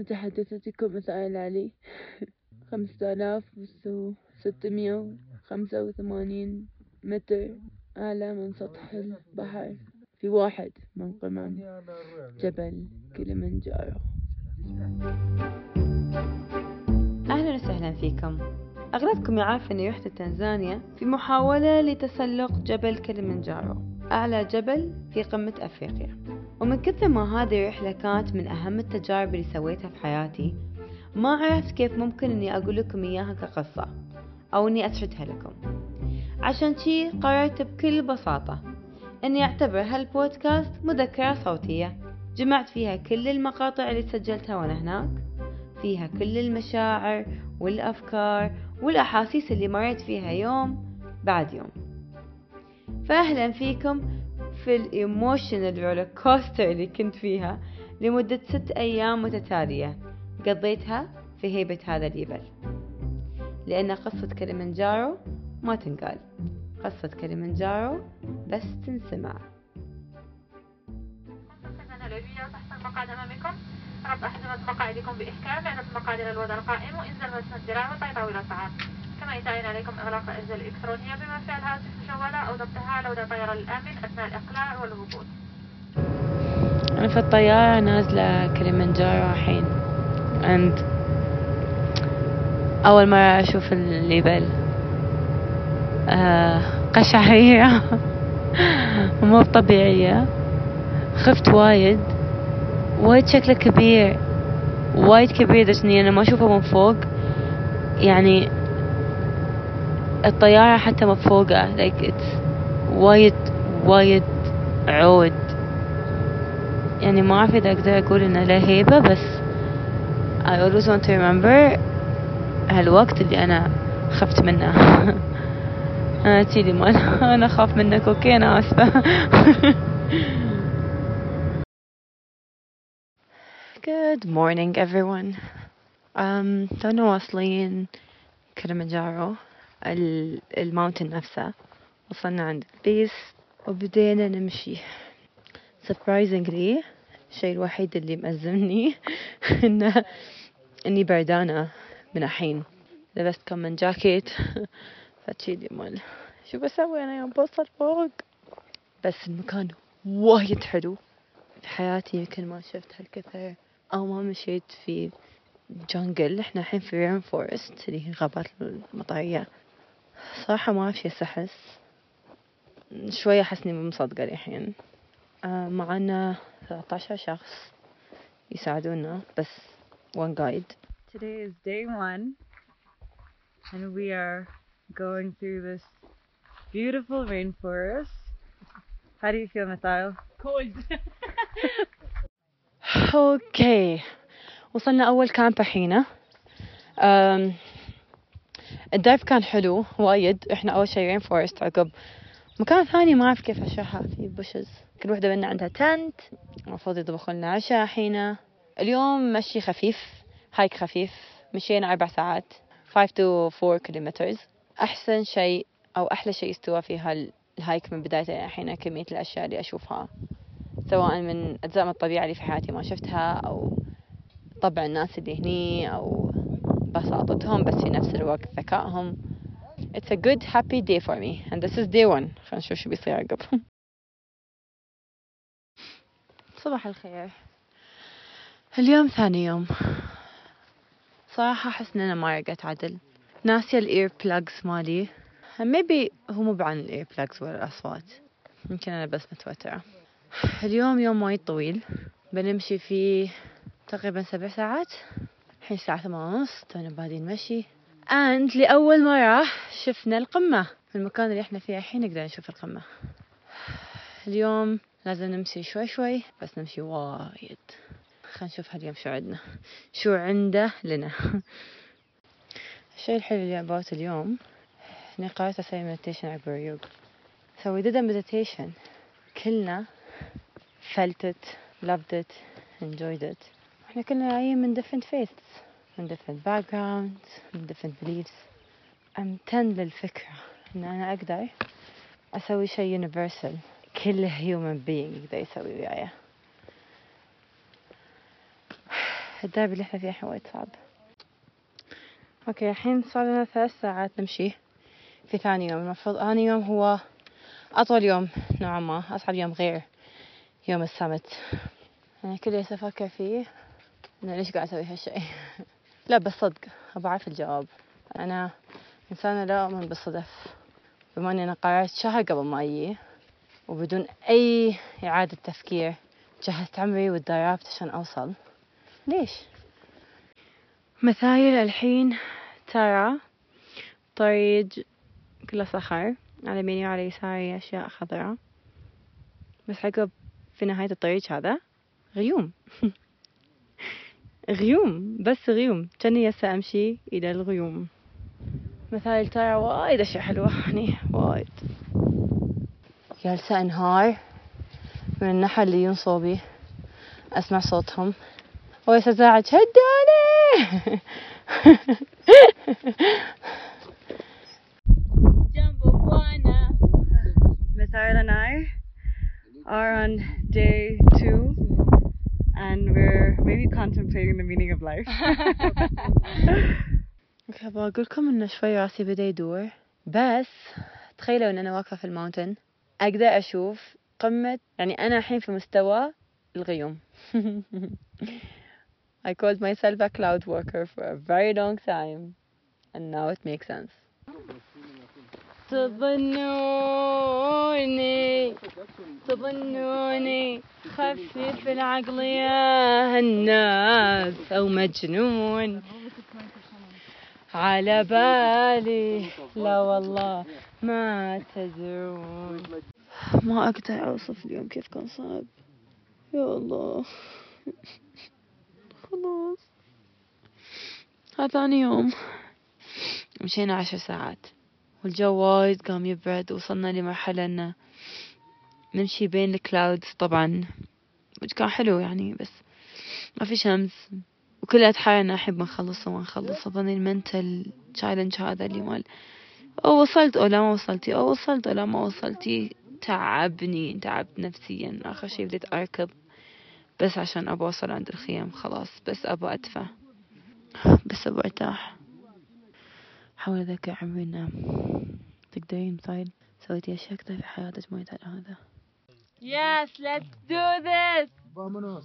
متحدثتكم إسرائيل علي. خمسة آلاف وستمية وخمسة وثمانين متر أعلى من سطح البحر في واحد من قمم جبل كليمنجارو. أهلا وسهلا فيكم. أغلبكم يعرف أني رحت تنزانيا في محاولة لتسلق جبل كليمنجارو أعلى جبل في قمة أفريقيا. ومن كثر ما هذه الرحلة كانت من أهم التجارب اللي سويتها في حياتي ما عرفت كيف ممكن أني أقول لكم إياها كقصة أو أني أسردها لكم. عشان جي قررت بكل بساطة أني أعتبر هالبودكاست مذكرة صوتية جمعت فيها كل المقاطع اللي سجلتها وأنا هناك فيها كل المشاعر والأفكار والأحاسيس اللي مريت فيها يوم بعد يوم. فأهلا فيكم في ال emotional roller coaster اللي كنت فيها لمدة ست أيام متتالية. قضيتها في هيبة هذا الجبل لأن قصة كليمنجارو ما تنقال. قصة كليمنجارو بس تنسمع. تحت المقعد أمامكم. ربط أحزمة مقاعدكم بإحكام. لأن المقاعد الوضع القائم. وإنزل وزن الذراع وطي طاولة ساعات يتعين عليكم إغلاق الأجهزة الإلكترونية بما فيها الهاتف المجولة أو ضبطها لدى الطيران الآمن أثناء الإقلاع والهبوط أنا في الطيارة نازلة كليمنجارو الحين and أول مرة أشوف اليبل. آه قشعريرة مو طبيعية خفت وايد. وايد شكله كبير. وايد كبير لدرجة إني أنا ما أشوفه من فوق. يعني الطيارة حتى مب فوقه like it's وايد وايد عود. يعني ما أعرف إذا أقدر أقول إنه له هيبة بس I always want to remember هالوقت اللي أنا خفت منه أنا تيلي مال أنا أخاف منك أوكي أنا آسفة. Good morning everyone. Um, تونا واصلين كليمنجارو ال mountain نفسه. وصلنا عند ال base وبدينا نمشي. Surprisingly الشيء الوحيد اللي مأزمني إنه إني بردانة من الحين. لبست كم من جاكيت فتخيلي عيل شو بسوي أنا يوم بوصل فوق؟ بس المكان وايد حلو. في حياتي يمكن ما شفت هالكثر أو ما مشيت في جنجل إحنا الحين في رين فورست اللي هي غابات المطرية. صراحة ما شي أحس شوية أحسني مصدقة الحين آه معنا 13 شخص يساعدونا بس one guide Today is day one and we are going through this beautiful rainforest. How do you feel, Mathail? Cold. okay وصلنا اول camp الحين الدايف كان حلو وايد. إحنا أول شي rain forest عقب مكان ثاني ما أعرف كيف اشرحها في bushes كل وحدة منا عندها tent المفروض يطبخوا لنا عشاء الحين اليوم مشي خفيف hike خفيف. مشينا أربع ساعات 5 to 4 kilometers أحسن شيء أو أحلى شيء استوى في هالهايك من بدايته الحين كمية الأشياء اللي أشوفها. سواء من أجزاء من الطبيعة اللي في حياتي ما شفتها أو طبع الناس اللي هني أو بساطتهم بس في نفس الوقت ذكائهم. It's a good happy day for me. And this is day one. خلينا نشوف شو بيصير عقب. صباح الخير. اليوم ثاني يوم. صراحة أحس إن أنا ما رقدت عدل. ناسية ال ear plugs مالي. Maybe هو مب عن ال ear plugs ولا الأصوات. يمكن أنا بس متوترة. اليوم يوم وايد طويل. بنمشي فيه تقريبا سبع ساعات. الحين الساعة ثمانية ونص تونا بادين مشي and لأول مرة شفنا القمة في المكان اللي إحنا فيه الحين نقدر نشوف القمة. اليوم لازم نمشي شوي شوي بس نمشي وايد. خلينا نشوف هاليوم شو عندنا. شو عنده لنا. الشيء الحلو اللي about اليوم اني قررت أسوي مديتيشن عقب الريوق so we did a meditation. كلنا felt it loved it enjoyed it. إحنا كلنا جايين من different faiths. من different backgrounds من different beliefs. امتن للفكرة إن أنا أقدر أسوي شيء universal. كل human being يقدر يسوي وياي. الدرب اللي إحنا فيه الحين وايد صعب. أوكي الحين صار لنا ثلاث ساعات نمشي في ثاني يوم. المفروض ثاني يوم هو أطول يوم نوعا ما أصعب يوم غير يوم السمت أنا كل اللي أفكر فيه أنا ليش قاعد أسوي هالشي لا بس صدق أبغى أعرف الجواب. أنا إنسانة لا أؤمن بالصدف. بما أني أنا قررت شهر قبل ما أجي وبدون أي إعادة تفكير جهزت عمري وتدربت عشان أوصل. ليش؟ مثايل الحين ترى طريق كله صخر على يميني وعلى يساري أشياء خضراء. بس عقب في نهاية الطريق هذا غيوم. غيوم بس غيوم. كأني هسه أمشي إلى الغيوم. مثال ترى وايد أشياء حلوة هني وايد. جالسة انهار من النحل اللي ينصوبي أسمع صوتهم. ويتزاعج هدوني Sarah and I are on day two. and we're maybe contemplating the meaning of life. اوكي ابغى اقول لكم انه شوي راسي بدا يدور بس تخيلوا ان انا واقفة في الماونتن اقدر اشوف قمة يعني انا الحين في مستوى الغيوم I called myself a cloud worker for a very long time and now it makes sense تظنوني تظنوني خفيف العقلية الناس أو مجنون. على بالي لا والله ما تدرون. ما أقدر أوصف اليوم كيف كان صعب. يا الله. خلاص. هذا ثاني يوم. مشينا عشر ساعات. والجو وايد قام يبرد وصلنا لمرحلة إنه نمشي بين ال clouds طبعا كان حلو يعني بس ما في شمس. وكلها تحايلنا أحب ما نخلص وما نخلص. أظني ال mental challenge هذا اللي مال أو وصلت أو لا ما وصلتي أو وصلت أو لا ما وصلتي تعبني تعبت نفسيا. آخر شي بديت أركض بس عشان أبغى أوصل عند الخيام خلاص. بس أبغى أدفع بس أبغى أرتاح. حاول أذكر عمري نام تقدرين مثال سويتي أشياء كثير في حياتك ما يتعلق هذا Yes, let's do this! Vámonos.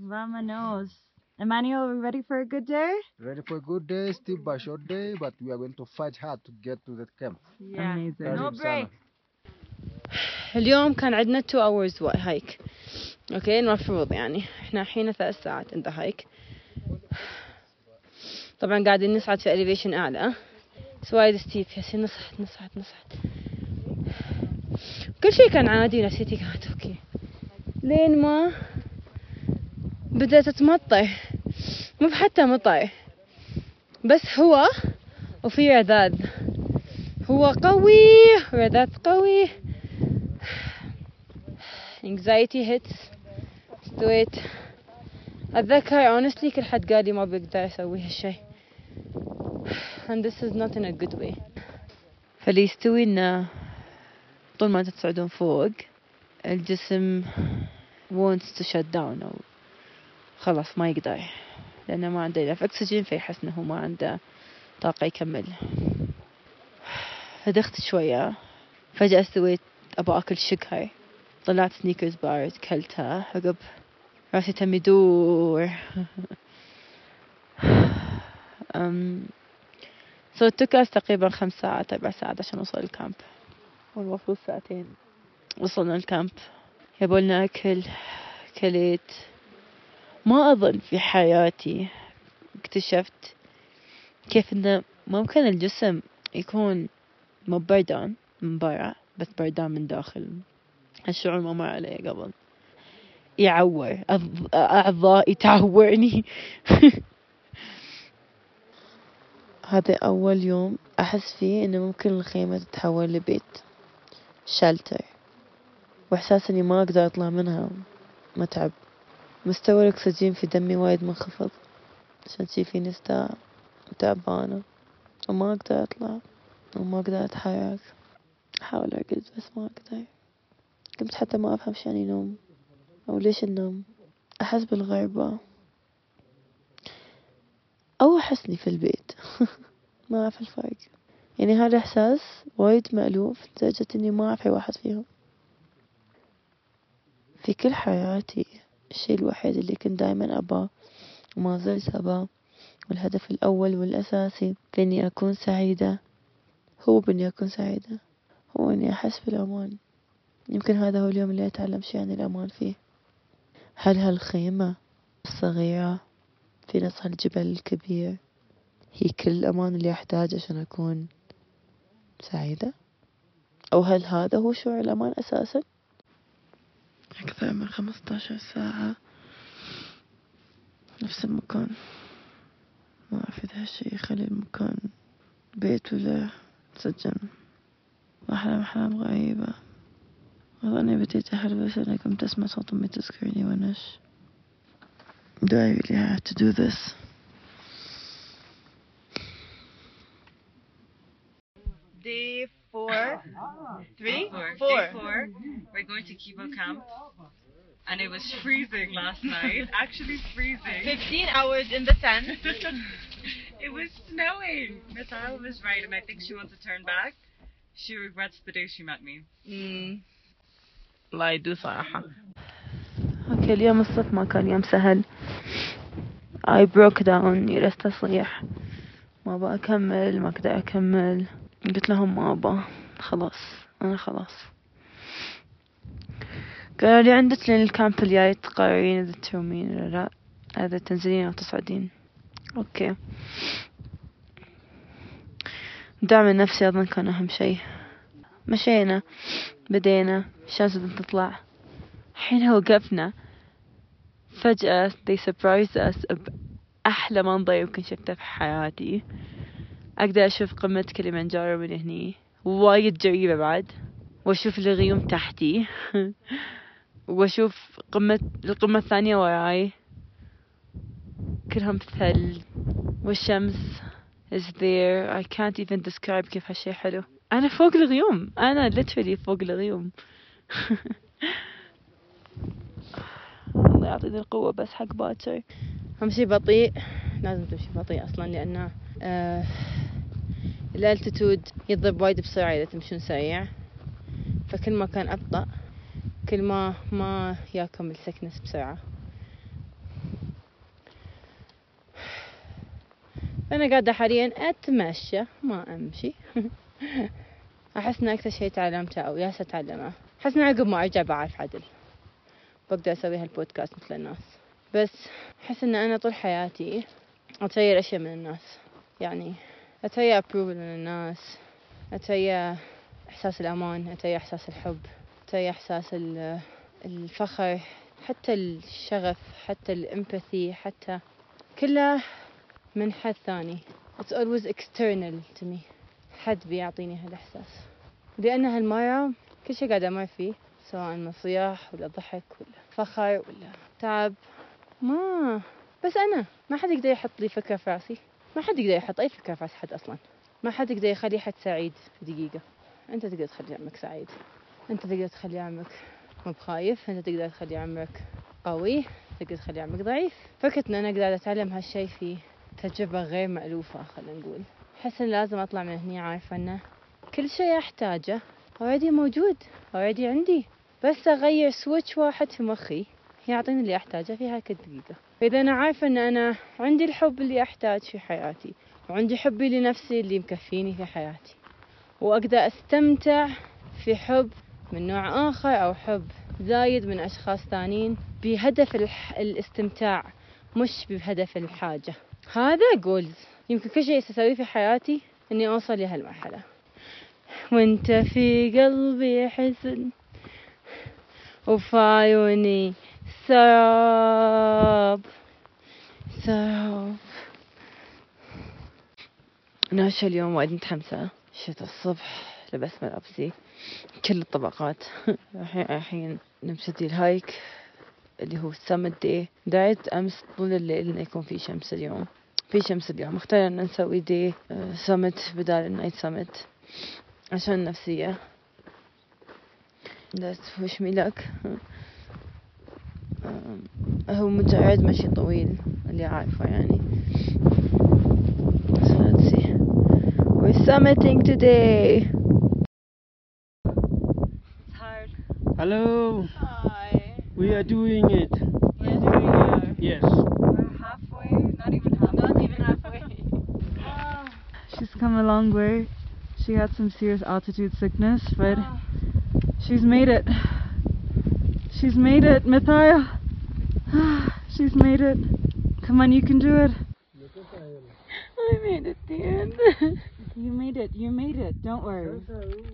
Vámonos. Emmanuel, are we ready for a good day? Ready for a good day, still by short day, but we are going to fight hard to get to that camp. Yeah. Amazing. No break. اليوم كان عندنا 2 hours hike okay المفروض يعني إحنا الحين ثلاث ساعات عند hike طبعا قاعدين نصعد في elevation اعلى بس وايد steep يالسين نصعد نصعد نصعد كل شيء كان عادي نفسيتي كانت okay. لين ما بدأت تمطر مو حتى مطر بس هو وفي رذاذ هو قوي رذاذ قوي. Anxiety hits. استويت أتذكر honestly كل حد قال لي ما بقدر أسوي هالشي. And this is not in a good way. فاللي يستوي إنه طول ما أنت تصعدون فوق الجسم wants to shut down أو خلاص ما يقدر لأنه ما عنده إلا أكسجين فيحس إنه ما عنده طاقة يكمل. فدخت شوية فجأة سويت أبغى أكل شكر طلعت Snickers bars كلتها عقب راسي تم يدور. took us تقريبا خمس ساعات أربع ساعات عشان نوصل ال camp. والمفروض ساعتين. وصلنا ال camp. يابولنا أكل كليت. ما أظن في حياتي اكتشفت كيف إنه ممكن الجسم يكون مو بردان من برا بس بردان من داخل. هالشعور ما مر علي قبل. يعور أعضائي تعورني هذا أول يوم أحس فيه إنه ممكن الخيمة تتحول لبيت شلتر وإحساس إني ما أقدر أطلع منها متعب. مستوى الأكسجين في دمي وايد منخفض. عشان شي فيني ستاع وتعبانة وما أقدر أطلع وما أقدر أتحرك. أحاول أرقد بس ما أقدر. كنت حتى ما أفهم شو يعني نوم أو ليش النوم. أحس بالغربة. أو أحسني في البيت. ما أعرف الفرق. يعني هذا إحساس وايد مألوف لدرجة إني ما أعرف أي واحد فيهم. في كل حياتي الشي الوحيد اللي كنت دايما أباه وما زلت أباه والهدف الأول والأساسي في إني أكون سعيدة هو بإني أكون سعيدة. هو إني أحس بالأمان. يمكن هذا هو اليوم اللي أتعلم شي عن الأمان فيه. هل هالخيمة الصغيرة في نص هالجبل الكبير. هي كل الأمان اللي أحتاجه عشان أكون سعيدة. أو هل هذا هو شعور الأمان أساسا؟ أكثر من خمسطعشر ساعة نفس المكان. ما أعرف إذا هالشي يخلي المكان بيت ولا سجن. وأحلام أحلام غريبة أظني بديت أحلم أنا كنت أسمع صوت أمي تذكرني ونش. Do I really have to do this? Day four, three, Four. four. Day four. We're going to Kibo Camp. And it was freezing last night. Actually freezing. 15 hours in the tent. it was snowing. Natalia was right, and I think she wants to turn back. She regrets the day she met me. الله يدو صراحة اوكي اليوم الصف ما كان يوم سهل I broke down. جلست أصيح ما أبغى أكمل ما أقدر أكمل. قلت لهم ما أبغى. خلاص أنا خلاص. قالوا لي عندك ال camp الجاي تقررين إذا ترومين ولا لا؟ إذا تنزلين أو تصعدين. okay. دعم النفسي أظن كان أهم شي مشينا بدينا. الشمس تطلع. حين وقفنا. فجأة they surprised us بأحلى منظر يمكن شفته في حياتي. أقدر أشوف قمة كليمانجارو من هني. وايد جريبة بعد. وأشوف الغيوم تحتي. وأشوف قمة القمة الثانية وراي. كلهم ثلج. والشمس is there. I can't even describe كيف هالشي حلو. أنا فوق الغيوم. أنا literally فوق الغيوم. يعطيني القوة بس حق باكر أمشي بطيء لازم تمشي بطيء أصلا لأنه آه ال altitude يضرب وايد بسرعة إذا تمشون سريع. فكل ما كان أبطأ كل ما ما ياكم ال sickness بسرعة. أنا قاعدة حاليا أتمشى ما أمشي. أحس إن أكثر شي تعلمته أو ياس أتعلمه أحس إن عقب ما أرجع بعرف عدل. بقدر أسوي هالبودكاست مثل الناس. بس أحس إن أنا طول حياتي أتغير أشياء من الناس. يعني أتغير أبروفل من الناس أتغير إحساس الأمان أتغير إحساس الحب أتغير إحساس ال- الفخر حتى الشغف حتى الإمباثي حتى كله من حد ثاني. It's always external to me. حد بيعطيني هالإحساس. لأن هالمرة كل شي قاعدة أمر فيه. سواء من صياح ولا ضحك ولا فخر ولا تعب ما بس أنا ما حد يقدر يحط لي فكرة في رأسي. ما حد يقدر يحط أي فكرة في رأس حد أصلا. ما حد يقدر يخلي حد سعيد في دقيقة. أنت تقدر تخلي عمك سعيد. أنت تقدر تخلي عمرك مو بخايف. أنت تقدر تخلي عمرك قوي. تقدر تخلي عمرك ضعيف. فكرة إن أنا قاعدة أتعلم هالشي في تجربة غير مألوفة خلينا نقول. أحس إن لازم أطلع من هني عارفة إنه كل شي أحتاجه. already موجود already عندي. بس أغير switch واحد في مخي. يعطيني اللي أحتاجه في هاك الدقيقة فإذا أنا عارفة إن أنا عندي الحب اللي أحتاج في حياتي وعندي حبي لنفسي اللي مكفيني في حياتي. وأقدر أستمتع في حب من نوع آخر أو حب زايد من أشخاص ثانيين بهدف الح... الاستمتاع مش بهدف الحاجة. هذا جولز يمكن كل شيء أسويه في حياتي إني أوصل لهالمرحلة. وانت في قلبي حزن وفي عيوني سراب. سراب. ناشة اليوم وايد متحمسة نشيت الصبح لبست ملابسي. كل الطبقات. الحين نبتدي ال hike اللي هو السمت دي دعيت أمس طول الليل إنه يكون في شمس اليوم. في شمس اليوم. اخترنا نسوي day summit بدال ال night summit عشان النفسية لا تفوش ميلك هو مجرد مشي طويل اللي عارفه يعني We're summiting today. It's hard. Hello, Hi. we are doing it. Yeah, we are. Yes. We're halfway. Not even halfway. Not even halfway. She's come a long way. She had some serious altitude sickness, but ah. she's made it. She's made it, Mithaya. She's made it. Come on, you can do it. I made it the end. You made it. You made it. Don't worry.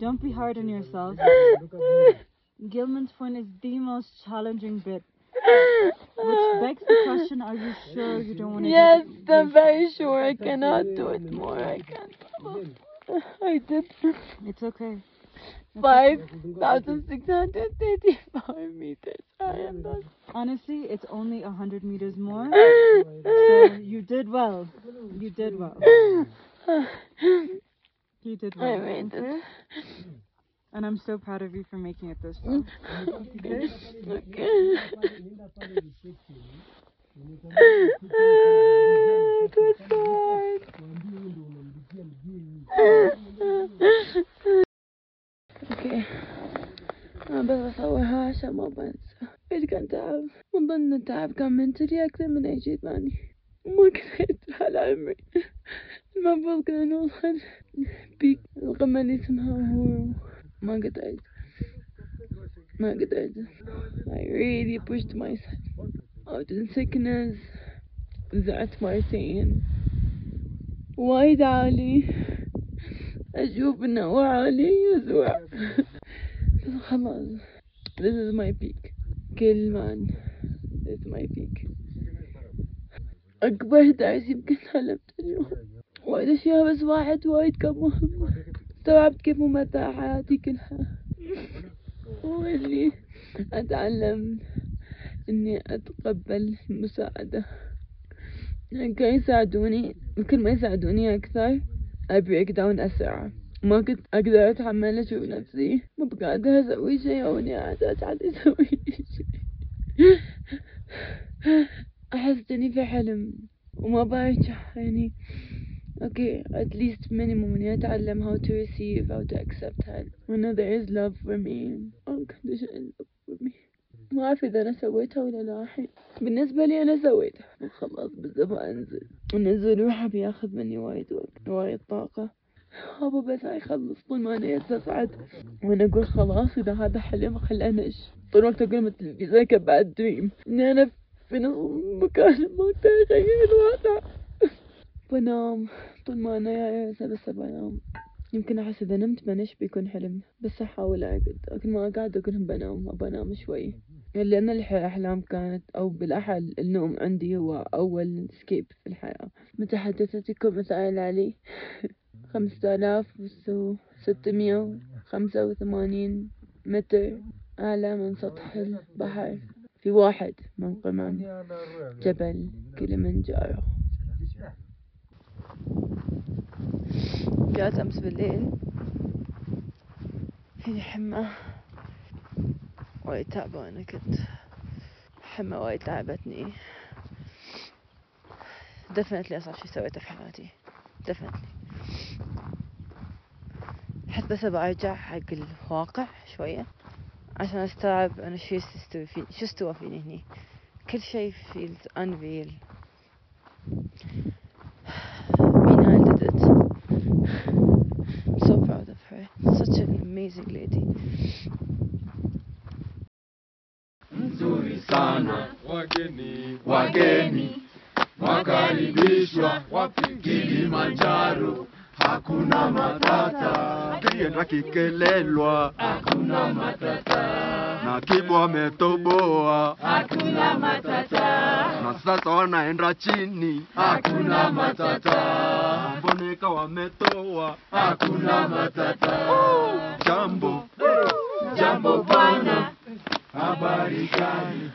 Don't be hard on yourself. Gilman's Point is the most challenging bit. Which begs the question, are you sure you don't want to yes, do? I'm very sure I cannot do it more. I can't. I did It's okay. 5,635 meters. I am not. Honestly, it's only a hundred meters more. So you did well. You did well. You did well. I made it. And I'm so proud of you for making it this far. Mm. Okay. it منتلي أكثر من أي شيء ثاني. ما كنت على عمري المفروض كنا نوصل بيك. القمة اللي اسمها هو. ما قدرت ما قدرت I really pushed myself. Out in sickness. زعت مرتين وايد عالي أشوف إنه هو عالي يزوع بس خلاص. This is my peak. كل مان My peak. أكبر درس يمكن تعلمته اليوم. وايد أشياء بس واحد وايد كان مهم. استوعبت كيف ممتع حياتي كلها. هو اللي أتعلم إني أتقبل المساعدة. كانوا يساعدوني كل ما يساعدوني أكثر break down أسرع. ما كنت أقدر أتحمل أشوف نفسي. ما بقادر أسوي شيء أو إني قاعدة أساعد أسوي شيء. أحس إني في حلم وما برجع يعني. Okay, at least minimum إني أتعلم how to receive, how to accept help. When there is love for me, unconditional love for me. ما أعرف إذا أنا سويتها ولا لا. الحين بالنسبة لي أنا سويتها. وخلاص بالزبط أنزل النزول روحه بياخذ مني وايد وقت وايد طاقة. هذا بس يخلص طول ما أنا أصعد وأنا أقول خلاص إذا هذا حلم خل أنش طول الوقت أقول مثل زي bad dream إني أنا في مكان ما أغير الوضع بنام. طول ما أنا بس بنام يمكن أحس إذا نمت بنش بيكون حلم. بس أحاول أرقد لكن ما قاعد أقولهم بنام بنام شوي. لأن الأحلام كانت أو بالأحل النوم عندي هو أول escape في الحياة. متى حدثتكم مسائل علي. خمسة آلاف ستمية وخمسة وثمانين متر أعلى من سطح البحر في واحد من قمم جبل كليمنجارو. جات أمس بالليل. فيني حمى. وايد تعبانة كنت. حمى وايد تعبتني definitely أصعب شي سويته في حياتي. Definitely. حس بس أرجع حق الواقع شوية عشان أستوعب أنا شو يستوي فيني شو استوى فيني هني كل شي feels unreal Mina did it I'm so proud of her such an amazing lady nzuri sana wageni wageni wakaribishwa wapi Kilimanjaro hakuna matata kienda kikelelwa hakuna matata na kibwa ametoboa hakuna matata na sasa wanaenda chini hakuna matata mboneka wametoa hakuna matata jambo jambo bana habari gani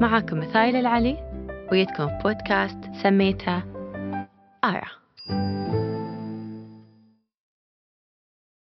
معكم مثايل العلي ويدكم بودكاست سميتها آرا.